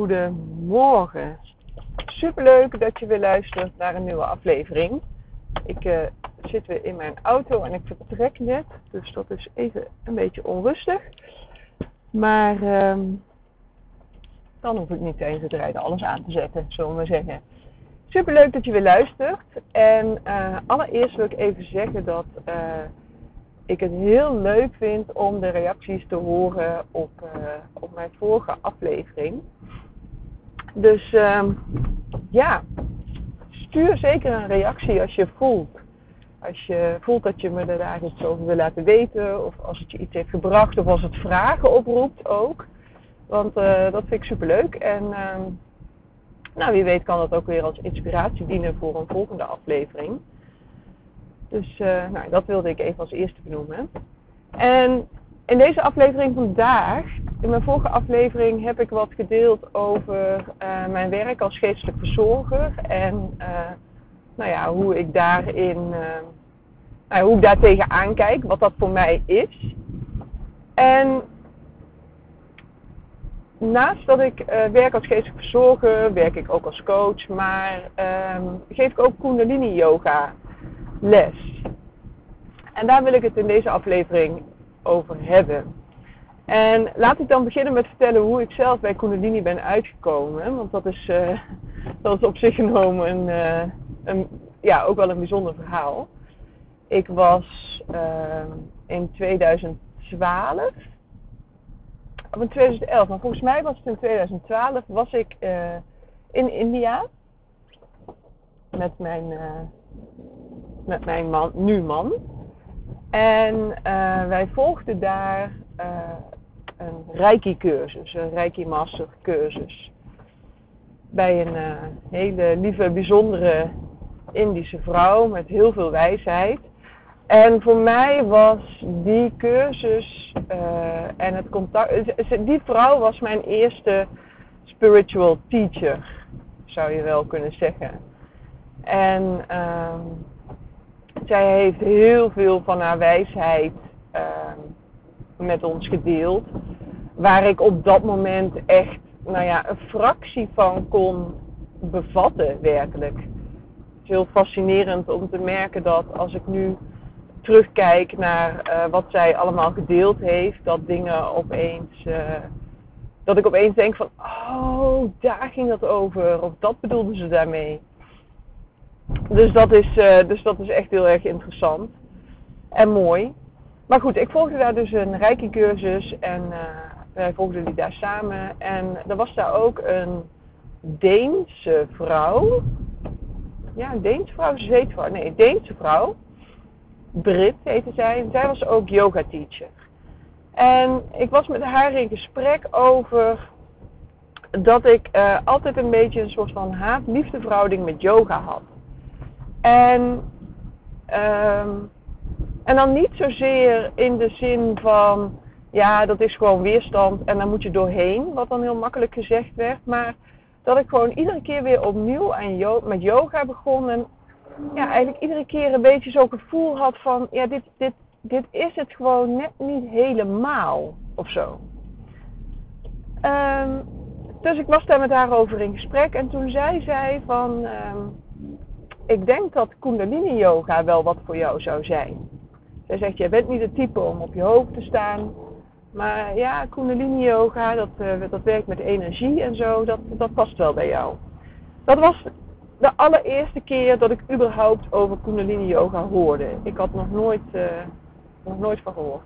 goedemorgen. Superleuk dat je weer luistert naar een nieuwe aflevering. Ik uh, zit weer in mijn auto en ik vertrek net, dus dat is even een beetje onrustig. Maar uh, dan hoef ik niet tijdens het rijden alles aan te zetten, zullen we maar zeggen. Superleuk dat je weer luistert. En uh, allereerst wil ik even zeggen dat uh, ik het heel leuk vind om de reacties te horen op, op mijn vorige aflevering. Dus uh, ja, stuur zeker een reactie als je voelt. Als je voelt dat je me er daar iets over wil laten weten, of als het je iets heeft gebracht, of als het vragen oproept ook. Want uh, dat vind ik super leuk. En uh, nou, wie weet kan dat ook weer als inspiratie dienen voor een volgende aflevering. Dus uh, nou, dat wilde ik even als eerste benoemen. En in deze aflevering vandaag, in mijn vorige aflevering, heb ik wat gedeeld over uh, mijn werk als geestelijk verzorger. En uh, nou ja, hoe ik daarin, nou, hoe ik daar tegenaan kijk, wat dat voor mij is. En naast dat ik werk als geestelijk verzorger, werk ik ook als coach, maar um, geef ik ook Kundalini yoga les. En daar wil ik het in deze aflevering over hebben. En laat ik dan beginnen met vertellen hoe ik zelf bij Kundalini ben uitgekomen. Want dat is, uh, dat is op zich genomen een, uh, een, ja, ook wel een bijzonder verhaal. Ik was uh, in 2012, of in 2011, maar volgens mij was het in 2012, was ik in India met mijn met mijn man, nu man. En wij volgden daar een Reiki cursus, een Reiki Master cursus. Bij een uh, hele lieve, bijzondere Indische vrouw met heel veel wijsheid. En voor mij was die cursus en het contact. Die vrouw was mijn eerste spiritual teacher, zou je wel kunnen zeggen. En ehm, zij heeft heel veel van haar wijsheid uh, met ons gedeeld. Waar ik op dat moment echt, nou ja, een fractie van kon bevatten, werkelijk. Het is heel fascinerend om te merken dat als ik nu terugkijk naar uh, wat zij allemaal gedeeld heeft, dat dingen opeens. Uh, dat ik opeens denk van, oh, daar ging het over. Of dat bedoelden ze daarmee. Dus dat, is, uh, dus dat is echt heel erg interessant en mooi. Maar goed, ik volgde daar dus een rijke cursus en uh, wij volgden die daar samen. En er was daar ook een Deense vrouw. Ja, een Deense vrouw, Zweedvrouw. Nee, Deense vrouw. Brit heette zij. Zij was ook yoga teacher. En ik was met haar in gesprek over dat ik uh, altijd een beetje een soort van haat-liefde verhouding met yoga had. En, um, en dan niet zozeer in de zin van, ja, dat is gewoon weerstand en daar moet je doorheen, wat dan heel makkelijk gezegd werd. Maar dat ik gewoon iedere keer weer opnieuw aan met yoga begon. En ja, eigenlijk iedere keer een beetje zo'n gevoel had van, ja, dit, dit, dit is het gewoon net niet helemaal of zo. Um, dus ik was daar met haar over in gesprek en toen zei zij van, um, ik denk dat Kundalini Yoga wel wat voor jou zou zijn. Zij zegt, jij bent niet het type om op je hoofd te staan. Maar ja, Kundalini Yoga, dat, uh, dat werkt met energie en zo, dat, dat past wel bij jou. Dat was de allereerste keer dat ik überhaupt over Kundalini Yoga hoorde. Ik had nog nooit, uh, nog nooit van gehoord.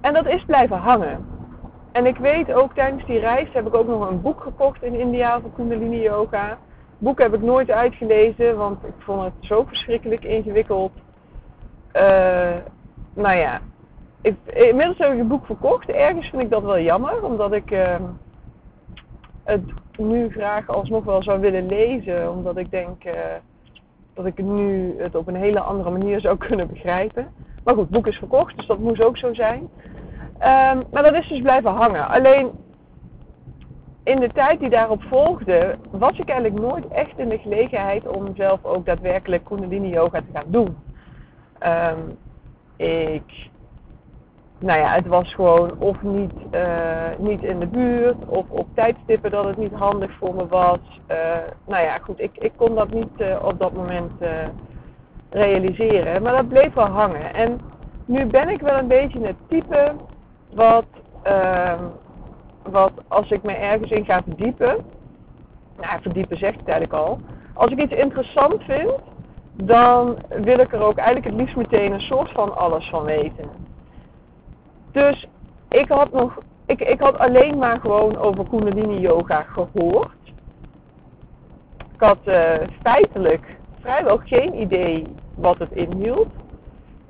En dat is blijven hangen. En ik weet ook tijdens die reis heb ik ook nog een boek gekocht in India over Kundalini Yoga boek heb ik nooit uitgelezen, want ik vond het zo verschrikkelijk ingewikkeld. Uh, nou ja, ik, inmiddels heb ik het boek verkocht. Ergens vind ik dat wel jammer, omdat ik uh, het nu graag alsnog wel zou willen lezen. Omdat ik denk uh, dat ik nu het op een hele andere manier zou kunnen begrijpen. Maar goed, het boek is verkocht, dus dat moest ook zo zijn. Um, maar dat is dus blijven hangen. Alleen in de tijd die daarop volgde, was ik eigenlijk nooit echt in de gelegenheid om zelf ook daadwerkelijk Kundalini Yoga te gaan doen. Um, ik nou ja, het was gewoon of niet, uh, niet in de buurt, of op tijdstippen dat het niet handig voor me was. Uh, nou ja, goed, ik, ik kon dat niet uh, op dat moment realiseren, maar dat bleef wel hangen. En nu ben ik wel een beetje het type wat, ehm, wat als ik me ergens in ga verdiepen, nou verdiepen zegt het eigenlijk al, als ik iets interessant vind, dan wil ik er ook eigenlijk het liefst meteen een soort van alles van weten. Dus ik had nog, ik, ik had alleen maar gewoon over Kundalini Yoga gehoord. Ik had uh, feitelijk vrijwel geen idee wat het inhield.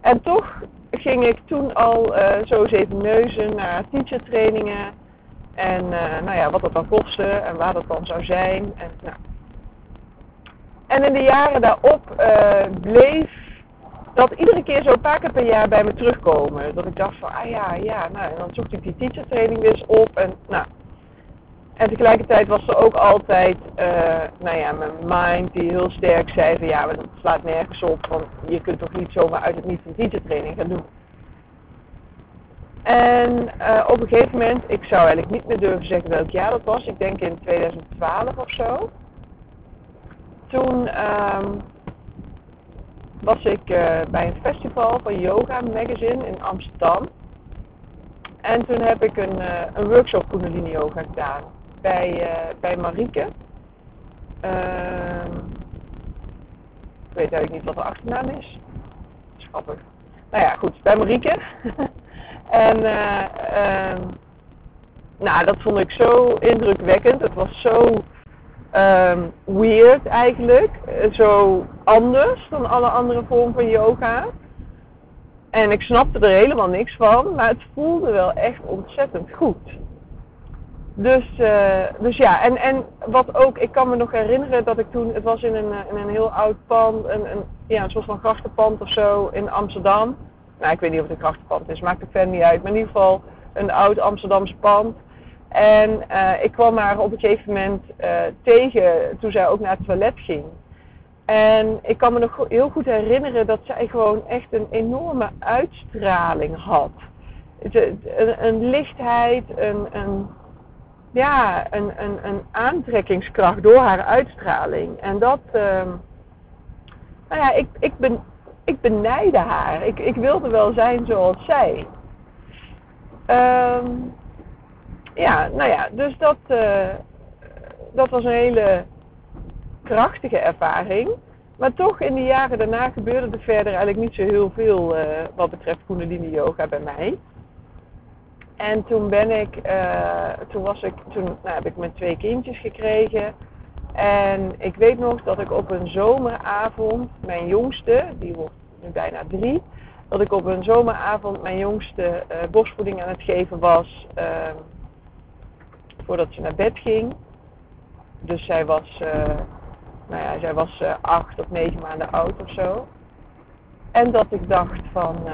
En toch ging ik toen al uh, zo eens even neuzen naar teacher trainingen. En uh, nou ja, wat dat dan kostte en waar dat dan zou zijn. En, nou. En in de jaren daarop uh, bleef dat iedere keer zo een paar keer per jaar bij me terugkomen. Dat ik dacht van, ah ja, ja, nou, en dan zocht ik die teacher training eens op. En, nou. en tegelijkertijd was er ook altijd, uh, nou ja, mijn mind die heel sterk zei van, ja, maar dat slaat nergens op. Want je kunt toch niet zomaar uit het niet een teacher training gaan doen. En uh, op een gegeven moment, ik zou eigenlijk niet meer durven zeggen welk jaar dat was. Ik denk in 2012 of zo. Toen um, was ik uh, bij een festival van Yoga Magazine in Amsterdam. En toen heb ik een, uh, een workshop Kundalini Yoga gedaan bij, uh, bij Marieke. Ehm, ik weet eigenlijk niet wat de achternaam is. Schappig. Nou ja, goed, bij Marieke. en uh, nou, dat vond ik zo indrukwekkend. Het was zo um, weird eigenlijk. Zo anders dan alle andere vormen van yoga. En ik snapte er helemaal niks van, maar het voelde wel echt ontzettend goed. Dus, uh, dus ja, en, en wat ook, ik kan me nog herinneren dat ik toen, het was in een, in een heel oud pand, een, een, ja, een soort van grachtenpand of zo in Amsterdam. Nou, ik weet niet of het een grachtenpand is, maakt er verder niet uit. Maar in ieder geval een oud Amsterdamse pand. En uh, ik kwam haar op een gegeven moment uh, tegen toen zij ook naar het toilet ging. En ik kan me nog heel goed herinneren dat zij gewoon echt een enorme uitstraling had. Een, een lichtheid, een, een, ja, een, een, een aantrekkingskracht door haar uitstraling. En dat, uh, nou ja, ik, ik, ben, ik benijde haar. Ik, ik wilde wel zijn zoals zij. Um, ja, nou ja, dus dat, uh, dat was een hele krachtige ervaring. Maar toch in de jaren daarna gebeurde er verder eigenlijk niet zo heel veel uh, wat betreft Kundalini yoga bij mij. En toen ben ik, uh, toen was ik, toen nou, heb ik mijn twee kindjes gekregen. En ik weet nog dat ik op een zomeravond, mijn jongste, die wordt nu bijna drie, dat ik op een zomeravond mijn jongste uh, borstvoeding aan het geven was. Uh, voordat ze naar bed ging. Dus zij was, uh, nou ja, zij was uh, acht of negen maanden oud of zo. En dat ik dacht van, uh,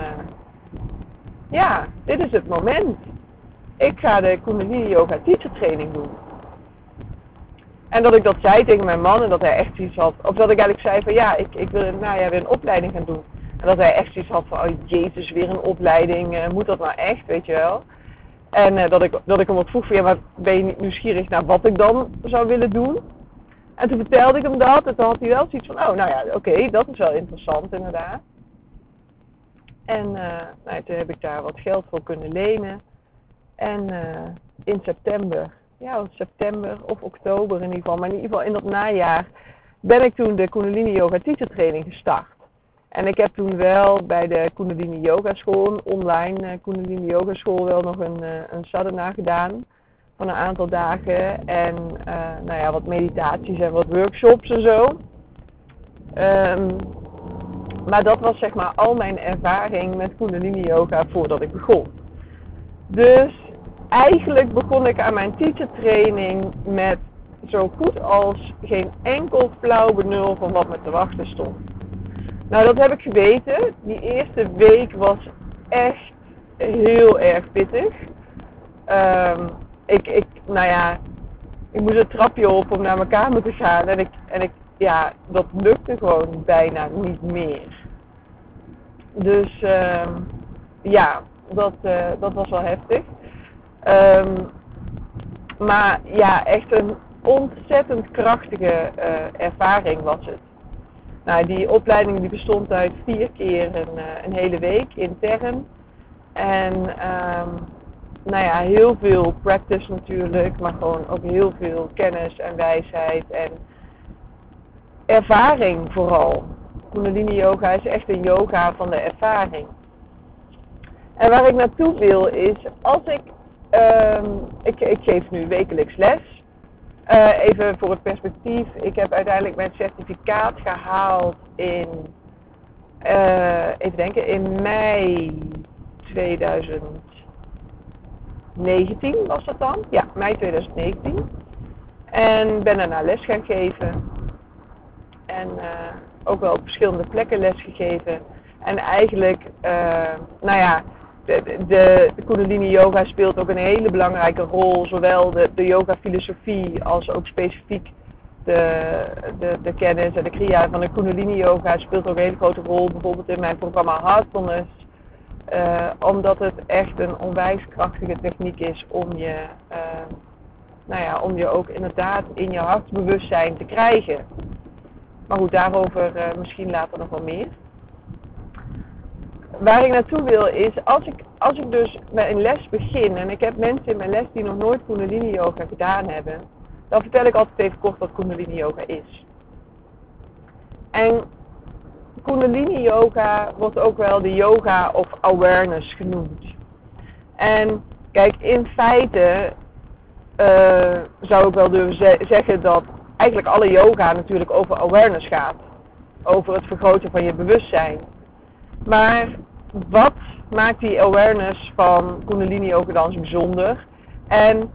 ja, dit is het moment. Ik ga de Kundalini Yoga Teacher Training doen. En dat ik dat zei tegen mijn man en dat hij echt iets had. Of dat ik eigenlijk zei van ja, ik, ik wil het najaar weer een opleiding gaan doen. En dat hij echt iets had van, oh jezus, weer een opleiding. moet dat nou echt, weet je wel. En uh, dat, ik, dat ik hem wat vroeg van, ja, maar ben je nieuwsgierig naar wat ik dan zou willen doen? En toen vertelde ik hem dat en toen had hij wel zoiets van, oh, nou ja, oké, dat is wel interessant inderdaad. En uh, nou, toen heb ik daar wat geld voor kunnen lenen. En uh, in september, ja, september of oktober in ieder geval, maar in ieder geval in dat najaar, ben ik toen de Kundalini Yoga Teacher Training gestart. En ik heb toen wel bij de Kundalini Yoga School, online uh, Kundalini Yoga School, wel nog een, uh, een sadhana gedaan van een aantal dagen. En uh, nou ja, wat meditaties en wat workshops en zo. Um, maar dat was zeg maar al mijn ervaring met Kundalini Yoga voordat ik begon. Dus eigenlijk begon ik aan mijn teacher training met zo goed als geen enkel flauw benul van wat me te wachten stond. Nou, dat heb ik geweten. Die eerste week was echt heel erg pittig. Um, ik, ik, nou ja, ik moest een trapje op om naar mijn kamer te gaan. En ik, en ik, ja, dat lukte gewoon bijna niet meer. Dus, um, ja, Dat, dat was wel heftig. Ehm, maar ja, echt een ontzettend krachtige ervaring was het. Nou, die opleiding die bestond uit vier keer een, een hele week intern. En um, nou ja, heel veel practice natuurlijk, maar gewoon ook heel veel kennis en wijsheid en ervaring vooral. Kundalini yoga is echt een yoga van de ervaring. En waar ik naartoe wil is, als ik, um, ik, ik geef nu wekelijks les. Uh, even voor het perspectief, ik heb uiteindelijk mijn certificaat gehaald in, uh, even denken, in mei 2019 was dat dan? Ja, mei 2019. En ben daarna les gaan geven. En uh, ook wel op verschillende plekken les gegeven. En eigenlijk, nou ja, de, de, Kundalini Yoga speelt ook een hele belangrijke rol. Zowel de, de yoga filosofie als ook specifiek de, de, de kennis en de kriya van de Kundalini Yoga speelt ook een hele grote rol. Bijvoorbeeld in mijn programma Heartfulness uh, omdat het echt een onwijs krachtige techniek is om je, uh, nou ja, om je ook inderdaad in je hartbewustzijn te krijgen. Maar goed, daarover uh, misschien later nog wel meer. Waar ik naartoe wil is, als ik, als ik dus met een les begin en ik heb mensen in mijn les die nog nooit Kundalini Yoga gedaan hebben, dan vertel ik altijd even kort wat Kundalini Yoga is. En Kundalini Yoga wordt ook wel de yoga of awareness genoemd. En kijk, in feite uh, zou ik wel durven zeggen dat eigenlijk alle yoga natuurlijk over awareness gaat. Over het vergroten van je bewustzijn. Maar wat maakt die awareness van Kundalini Yoga dan zo bijzonder? En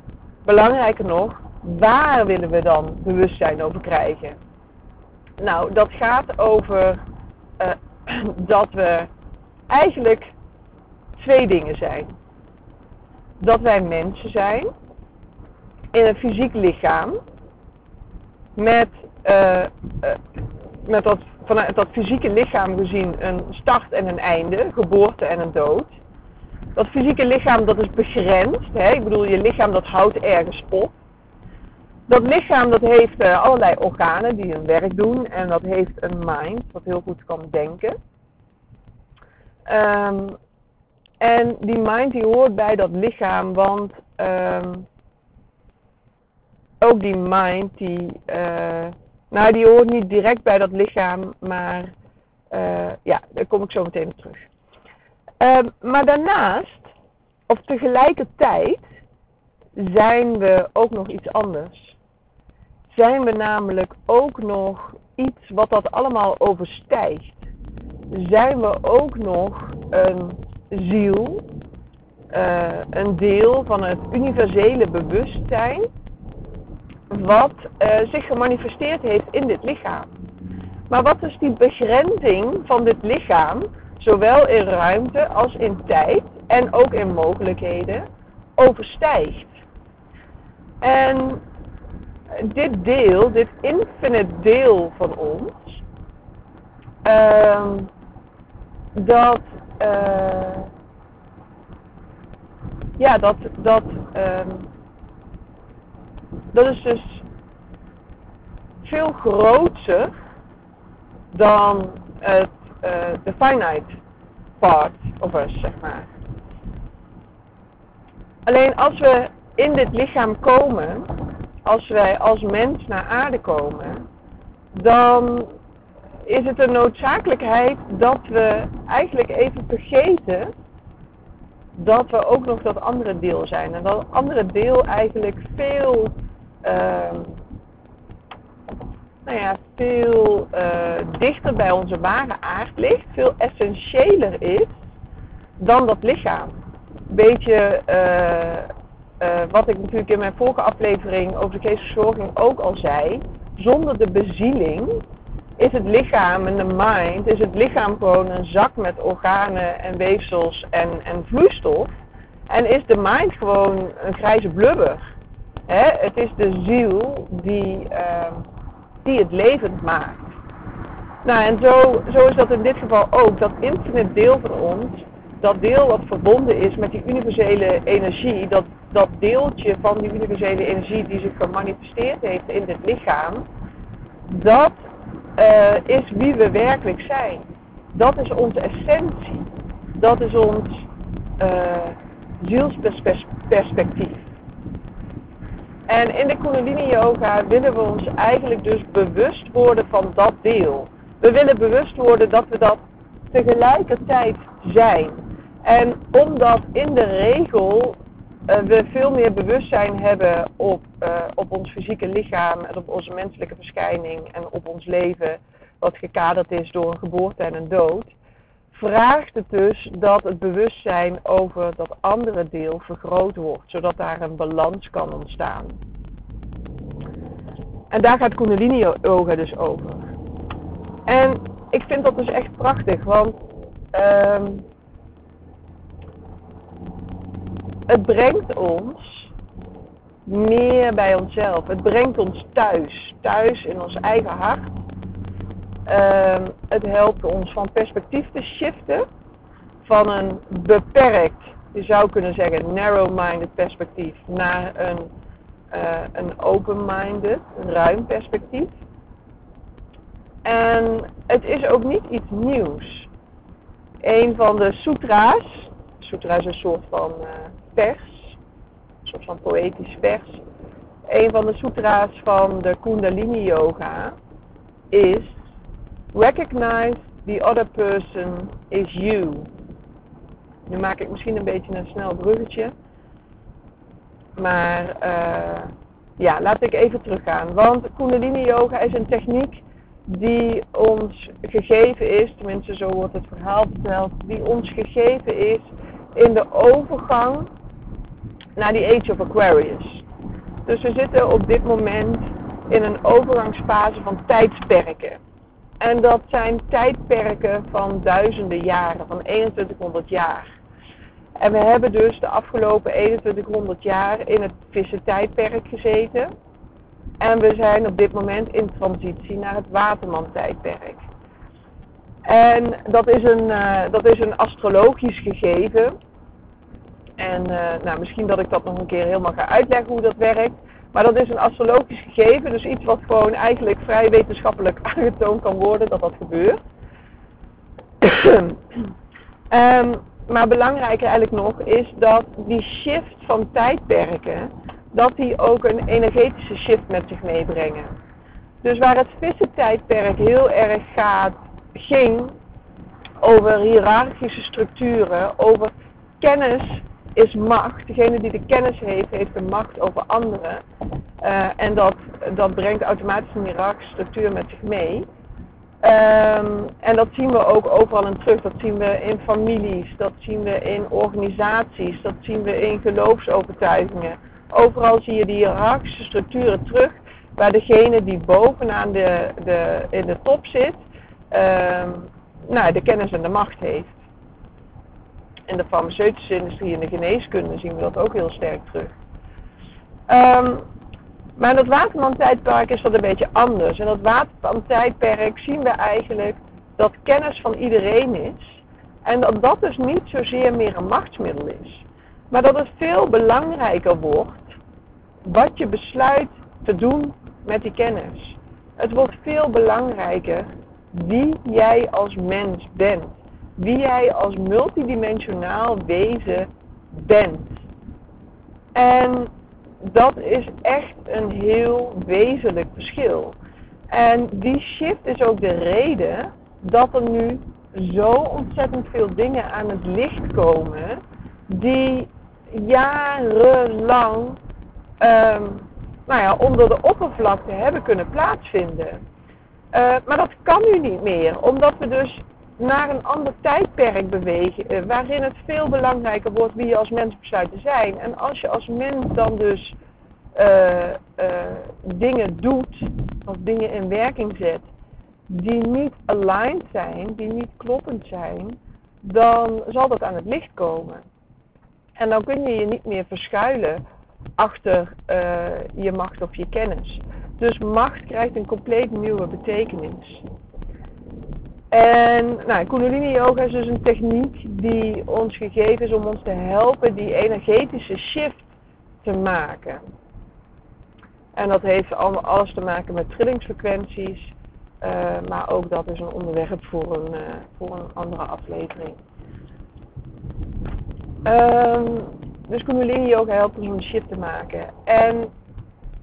belangrijker nog, waar willen we dan bewustzijn over krijgen? Nou, dat gaat over uh, dat we eigenlijk twee dingen zijn. Dat wij mensen zijn in een fysiek lichaam met, uh, uh, met dat, vanuit dat fysieke lichaam gezien een start en een einde, geboorte en een dood. Dat fysieke lichaam dat is begrensd. Hè? Ik bedoel, je lichaam dat houdt ergens op dat lichaam dat heeft uh, allerlei organen die hun werk doen en dat heeft een mind wat heel goed kan denken. Um, en die mind die hoort bij dat lichaam, want um, ook die mind die, uh, nou die hoort niet direct bij dat lichaam, maar uh, ja, daar kom ik zo meteen op terug. Um, maar daarnaast, of tegelijkertijd, zijn we ook nog iets anders zijn we namelijk ook nog iets wat dat allemaal overstijgt. Zijn we ook nog een ziel, uh, een deel van het universele bewustzijn, wat uh, zich gemanifesteerd heeft in dit lichaam. Maar wat is die begrenzing van dit lichaam, zowel in ruimte als in tijd en ook in mogelijkheden, overstijgt? En dit deel, dit infinite deel van ons, uh, dat, uh, ja, dat, dat, uh, dat is dus veel groter dan het, uh, de finite part of us, zeg maar. Alleen als we in dit lichaam komen, als wij als mens naar aarde komen, dan is het een noodzakelijkheid dat we eigenlijk even vergeten dat we ook nog dat andere deel zijn. En dat andere deel eigenlijk veel, nou ja, veel uh, dichter bij onze ware aard ligt, veel essentiëler is dan dat lichaam. Beetje uh, uh, wat ik natuurlijk in mijn vorige aflevering over de geestverzorging ook al zei, zonder de bezieling is het lichaam en de mind, is het lichaam gewoon een zak met organen en weefsels en, en vloeistof. En is de mind gewoon een grijze blubber. Het is de ziel die, uh, die het levend maakt. Nou, en zo, zo is dat in dit geval ook. Dat infinite deel van ons dat deel wat verbonden is met die universele energie, dat, dat deeltje van die universele energie die zich gemanifesteerd heeft in dit lichaam, dat uh, is wie we werkelijk zijn. Dat is onze essentie. Dat is ons uh, zielsperspectief. En in de Kundalini Yoga willen we ons eigenlijk dus bewust worden van dat deel. We willen bewust worden dat we dat tegelijkertijd zijn. En omdat in de regel uh, we veel meer bewustzijn hebben op, uh, op ons fysieke lichaam en op onze menselijke verschijning en op ons leven, wat gekaderd is door een geboorte en een dood, vraagt het dus dat het bewustzijn over dat andere deel vergroot wordt, zodat daar een balans kan ontstaan. En daar gaat Kundalini Yoga dus over. En ik vind dat dus echt prachtig, want um, het brengt ons meer bij onszelf. Het brengt ons thuis, thuis in ons eigen hart. Um, het helpt ons van perspectief te shiften van een beperkt, je zou kunnen zeggen narrow-minded perspectief naar een, uh, een open-minded, een ruim perspectief. En het is ook niet iets nieuws. Een van de sutra's, sutra is een soort van uh, vers, een soort van poëtisch vers. Een van de sutra's van de Kundalini Yoga is Recognize the other person is you. Nu maak ik misschien een beetje een snel bruggetje. Maar uh, ja, laat ik even teruggaan. Want Kundalini Yoga is een techniek die ons gegeven is, tenminste zo wordt het verhaal verteld, die ons gegeven is in de overgang naar die Age of Aquarius. Dus we zitten op dit moment in een overgangsfase van tijdsperken. En dat zijn tijdperken van duizenden jaren, van 2100 jaar. En we hebben dus de afgelopen 2100 jaar in het tijdperk gezeten. En we zijn op dit moment in transitie naar het Waterman-tijdperk. En dat is een, uh, dat is een astrologisch gegeven. En uh, nou, misschien dat ik dat nog een keer helemaal ga uitleggen hoe dat werkt. Maar dat is een astrologisch gegeven, dus iets wat gewoon eigenlijk vrij wetenschappelijk aangetoond kan worden dat dat gebeurt. um, maar belangrijker eigenlijk nog is dat die shift van tijdperken, dat die ook een energetische shift met zich meebrengen. Dus waar het vissentijdperk heel erg gaat, ging over hiërarchische structuren, over kennis is macht. Degene die de kennis heeft, heeft de macht over anderen. Uh, en dat, dat brengt automatisch een hiërarchische structuur met zich mee. Um, en dat zien we ook overal in terug. Dat zien we in families, dat zien we in organisaties, dat zien we in geloofsovertuigingen. Overal zie je die hiërarchische structuren terug, waar degene die bovenaan de, de, in de top zit, um, nou, de kennis en de macht heeft in de farmaceutische industrie en de geneeskunde zien we dat ook heel sterk terug. Um, maar in dat Waterman-tijdperk is dat een beetje anders. In dat Waterman-tijdperk zien we eigenlijk dat kennis van iedereen is. En dat dat dus niet zozeer meer een machtsmiddel is. Maar dat het veel belangrijker wordt wat je besluit te doen met die kennis. Het wordt veel belangrijker wie jij als mens bent wie jij als multidimensionaal wezen bent. En dat is echt een heel wezenlijk verschil. En die shift is ook de reden dat er nu zo ontzettend veel dingen aan het licht komen die jarenlang um, nou ja, onder de oppervlakte hebben kunnen plaatsvinden. Uh, maar dat kan nu niet meer, omdat we dus naar een ander tijdperk bewegen, eh, waarin het veel belangrijker wordt wie je als mens besluit te zijn. En als je als mens dan dus uh, uh, dingen doet, of dingen in werking zet, die niet aligned zijn, die niet kloppend zijn, dan zal dat aan het licht komen. En dan kun je je niet meer verschuilen achter je macht of je kennis. Dus macht krijgt een compleet nieuwe betekenis. En nou, Kundalini Yoga is dus een techniek die ons gegeven is om ons te helpen die energetische shift te maken. En dat heeft allemaal alles te maken met trillingsfrequenties. Uh, maar ook dat is een onderwerp voor een, uh, voor een andere aflevering. Um, dus Kundalini Yoga helpt ons om een shift te maken. En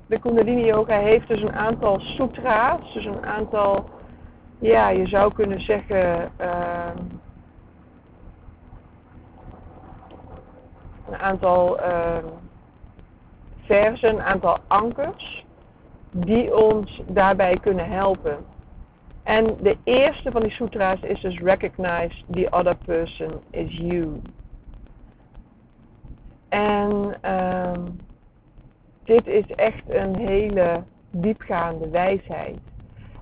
de Kundalini Yoga heeft dus een aantal sutra's, dus een aantal, ja, je zou kunnen zeggen, uh, een aantal uh, versen, een aantal ankers, die ons daarbij kunnen helpen. En de eerste van die sutra's is dus Recognize the other person is you. En uh, dit is echt een hele diepgaande wijsheid.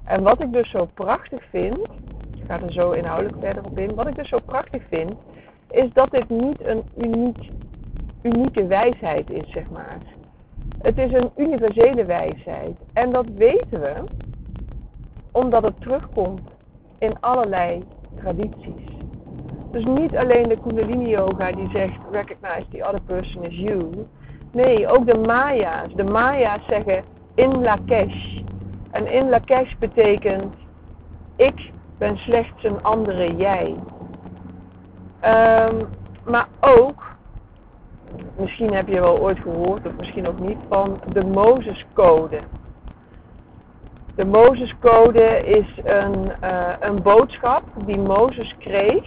En wat ik dus zo prachtig vind, ik ga er zo inhoudelijk verder op in, wat ik dus zo prachtig vind, is dat dit niet een uniek, unieke wijsheid is, zeg maar. Het is een universele wijsheid. En dat weten we omdat het terugkomt in allerlei tradities. Dus niet alleen de Kundalini Yoga die zegt recognize the other person is you. Nee, ook de Maya's. De Maya's zeggen in Lakesh. En in Lakesh betekent ik ben slechts een andere jij. Um, maar ook, misschien heb je wel ooit gehoord, of misschien ook niet, van de Mozescode. De Mozescode is een, uh, een boodschap die Mozes kreeg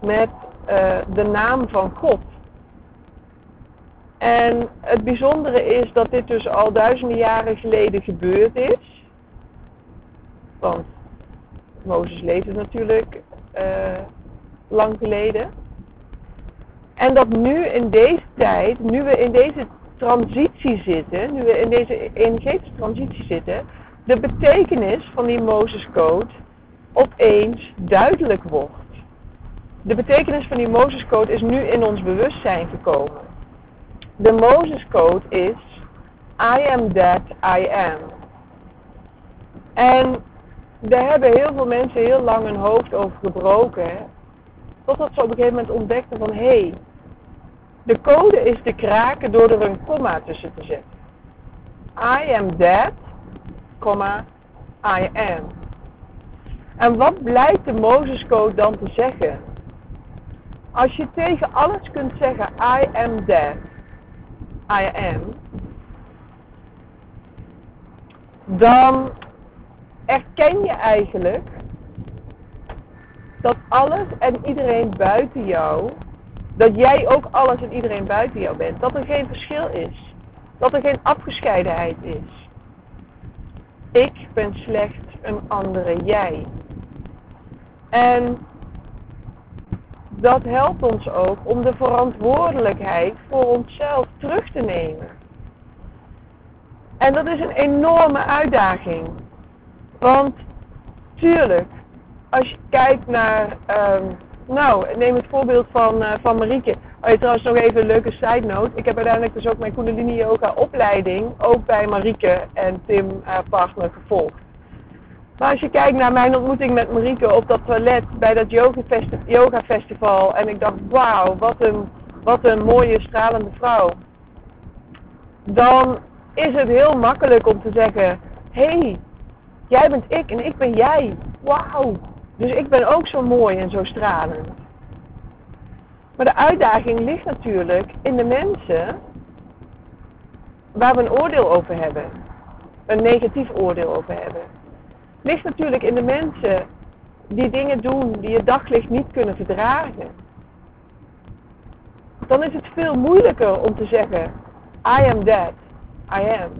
met uh, de naam van God. En het bijzondere is dat dit dus al duizenden jaren geleden gebeurd is. Want Mozes leefde natuurlijk uh, lang geleden. En dat nu in deze tijd, nu we in deze transitie zitten, nu we in deze energetische transitie zitten, de betekenis van die Mozes Code opeens duidelijk wordt. De betekenis van die Mozes Code is nu in ons bewustzijn gekomen. De Mozes Code is I am that I am. En daar hebben heel veel mensen heel lang hun hoofd over gebroken. Totdat ze op een gegeven moment ontdekten van hé, hey, de code is te kraken door er een komma tussen te zetten. I am that, comma, I am. En wat blijkt de Mozes Code dan te zeggen? Als je tegen alles kunt zeggen I am that, I am, dan erken je eigenlijk dat alles en iedereen buiten jou, dat jij ook alles en iedereen buiten jou bent. Dat er geen verschil is. Dat er geen afgescheidenheid is. Ik ben slechts een andere jij. En dat helpt ons ook om de verantwoordelijkheid voor onszelf terug te nemen. En dat is een enorme uitdaging. Want tuurlijk, als je kijkt naar, um, nou, neem het voorbeeld van, uh, van Marieke. Oh, trouwens nog even een leuke side note. Ik heb uiteindelijk dus ook mijn Kundalini Yoga opleiding ook bij Marieke en Tim, haar partner, gevolgd. Maar als je kijkt naar mijn ontmoeting met Marieke op dat toilet bij dat yoga festival. En ik dacht, wauw, wat een, wat een mooie stralende vrouw. Dan is het heel makkelijk om te zeggen, hé, hey, jij bent ik en ik ben jij. Wauw. Dus ik ben ook zo mooi en zo stralend. Maar de uitdaging ligt natuurlijk in de mensen waar we een oordeel over hebben. Een negatief oordeel over hebben ligt natuurlijk in de mensen die dingen doen die het daglicht niet kunnen verdragen. Dan is het veel moeilijker om te zeggen, I am that, I am.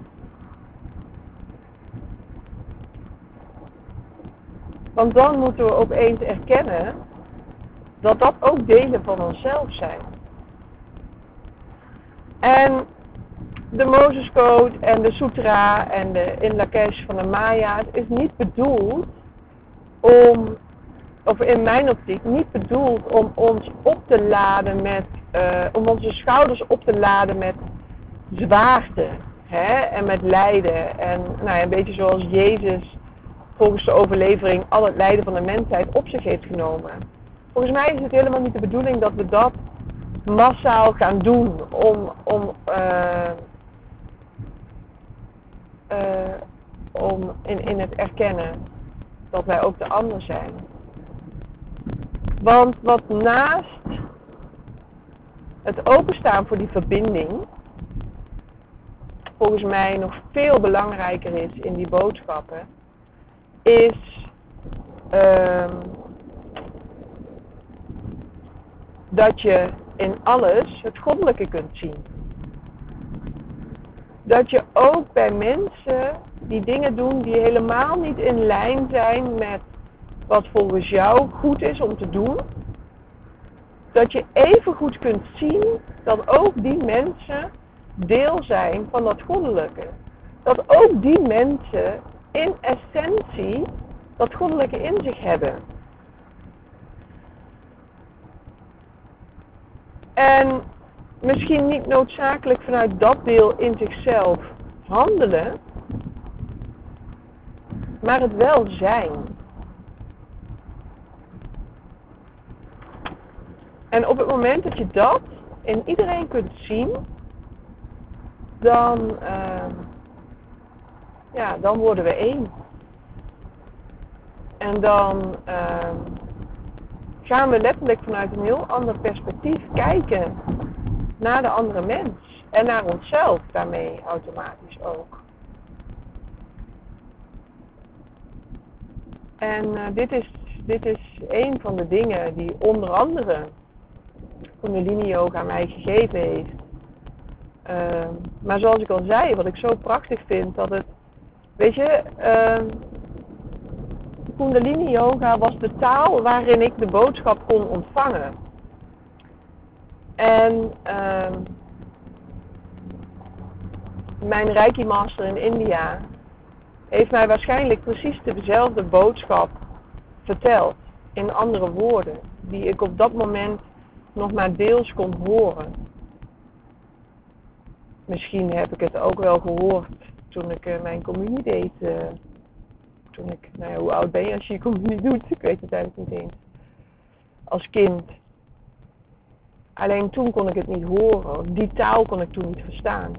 Want dan moeten we opeens erkennen dat dat ook delen van onszelf zijn. En de Moses Code en de Sutra en de In Lakesh van de Maya's is niet bedoeld om, of in mijn optiek, niet bedoeld om ons op te laden met, uh, om onze schouders op te laden met zwaarte hè, en met lijden. En nou een beetje zoals Jezus volgens de overlevering al het lijden van de mensheid op zich heeft genomen. Volgens mij is het helemaal niet de bedoeling dat we dat massaal gaan doen om, om, uh, uh, om in, in het erkennen dat wij ook de ander zijn. Want wat naast het openstaan voor die verbinding, volgens mij nog veel belangrijker is in die boodschappen, is uh, dat je in alles het goddelijke kunt zien. Dat je ook bij mensen die dingen doen die helemaal niet in lijn zijn met wat volgens jou goed is om te doen, dat je even goed kunt zien dat ook die mensen deel zijn van dat goddelijke. Dat ook die mensen in essentie dat goddelijke in zich hebben. En misschien niet noodzakelijk vanuit dat deel in zichzelf handelen, maar het wel zijn. En op het moment dat je dat in iedereen kunt zien, dan, uh, ja, dan worden we één. En dan uh, gaan we letterlijk vanuit een heel ander perspectief kijken naar de andere mens. En naar onszelf daarmee automatisch ook. En uh, dit, is, dit is een van de dingen die onder andere Kundalini Yoga mij gegeven heeft. Uh, maar zoals ik al zei, wat ik zo prachtig vind, dat het, weet je, uh, Kundalini Yoga was de taal waarin ik de boodschap kon ontvangen. En uh, mijn Reiki Master in India heeft mij waarschijnlijk precies dezelfde boodschap verteld. In andere woorden, die ik op dat moment nog maar deels kon horen. Misschien heb ik het ook wel gehoord toen ik uh, mijn communie deed. Uh, toen ik, nou ja, hoe oud ben je als je je communie doet? Ik weet het eigenlijk niet eens. Als kind. Alleen toen kon ik het niet horen. Die taal kon ik toen niet verstaan.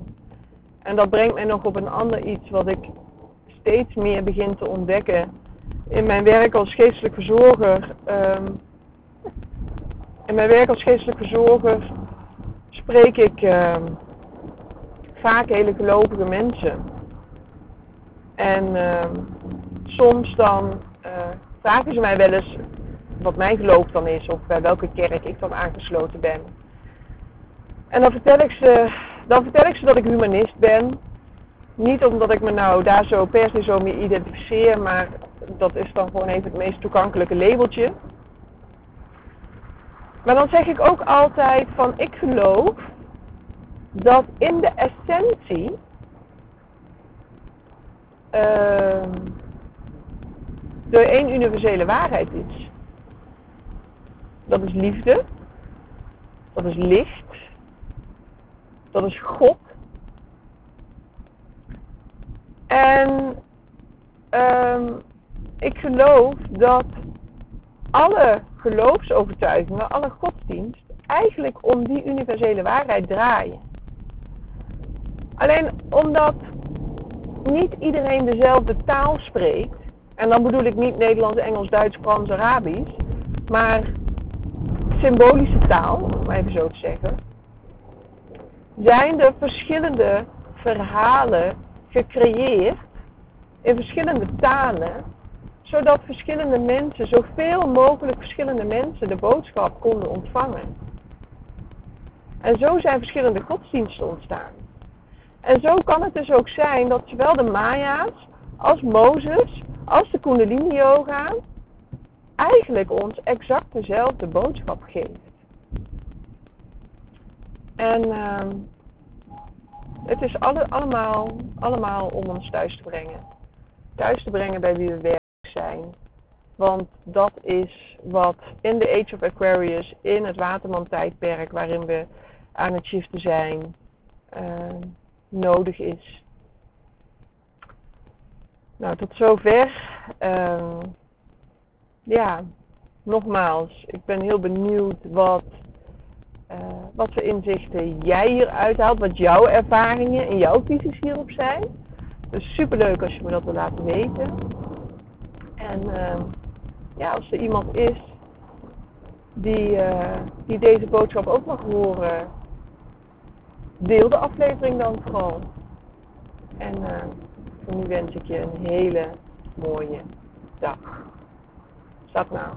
En dat brengt mij nog op een ander iets wat ik steeds meer begin te ontdekken in mijn werk als geestelijk verzorger. Um, in mijn werk als geestelijk verzorger spreek ik uh, vaak hele gelovige mensen. En uh, soms dan uh, vragen ze mij wel eens wat mijn geloof dan is of bij welke kerk ik dan aangesloten ben. En dan vertel ik ze, dan vertel ik ze dat ik humanist ben. Niet omdat ik me nou daar zo per se zo mee identificeer, maar dat is dan gewoon even het meest toegankelijke labeltje. Maar dan zeg ik ook altijd van ik geloof dat in de essentie uh, er één universele waarheid is. Dat is liefde. Dat is licht. Dat is God. En um, ik geloof dat alle geloofsovertuigingen, alle godsdienst, eigenlijk om die universele waarheid draaien. Alleen omdat niet iedereen dezelfde taal spreekt, en dan bedoel ik niet Nederlands, Engels, Duits, Frans, Arabisch, maar symbolische taal, om even zo te zeggen, zijn er verschillende verhalen gecreëerd in verschillende talen zodat verschillende mensen, zoveel mogelijk verschillende mensen de boodschap konden ontvangen. En zo zijn verschillende godsdiensten ontstaan. En zo kan het dus ook zijn dat zowel de Maya's als Mozes als de Kundalini Yoga eigenlijk ons exact dezelfde boodschap geeft. En uh, het is alle, allemaal, allemaal om ons thuis te brengen. Thuis te brengen bij wie we werken zijn. Want dat is wat in de Age of Aquarius, in het Waterman-tijdperk waarin we aan het shiften zijn, uh, nodig is. Nou, tot zover. Ehm, ja, nogmaals, ik ben heel benieuwd wat, uh, wat voor inzichten jij hier uithaalt, wat jouw ervaringen en jouw visies hierop zijn. Dus super leuk als je me dat wil laten weten. En uh, ja, als er iemand is die, uh, die deze boodschap ook mag horen, deel de aflevering dan vooral. En voor nu wens ik je een hele mooie dag. Stap nou.